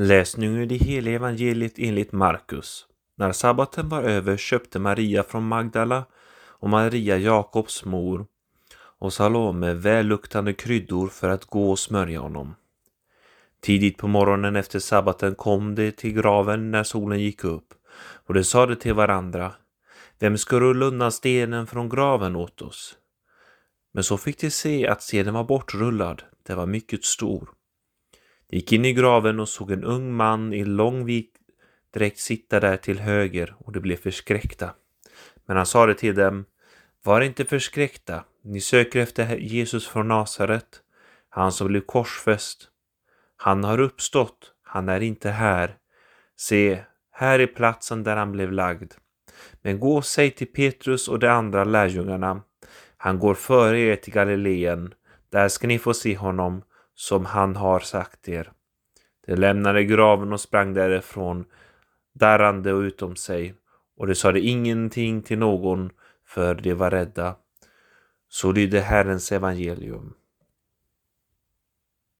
Läsning ur det heliga evangeliet enligt Markus. När sabbaten var över köpte Maria från Magdala och Maria Jakobs mor och Salome välluktande kryddor för att gå och smörja honom. Tidigt på morgonen efter sabbaten kom de till graven när solen gick upp och de sade till varandra Vem ska rulla undan stenen från graven åt oss? Men så fick de se att stenen var bortrullad, den var mycket stor. De gick in i graven och såg en ung man i lång vit dräkt sitta där till höger och de blev förskräckta. Men han sade till dem, var inte förskräckta, ni söker efter Jesus från Nasaret, han som blev korsfäst. Han har uppstått, han är inte här. Se, här är platsen där han blev lagd. Men gå och säg till Petrus och de andra lärjungarna, han går före er till Galileen, där ska ni få se honom som han har sagt er. De lämnade graven och sprang därifrån, darrande och utom sig, och de sade ingenting till någon, för de var rädda. Så lyder Herrens evangelium.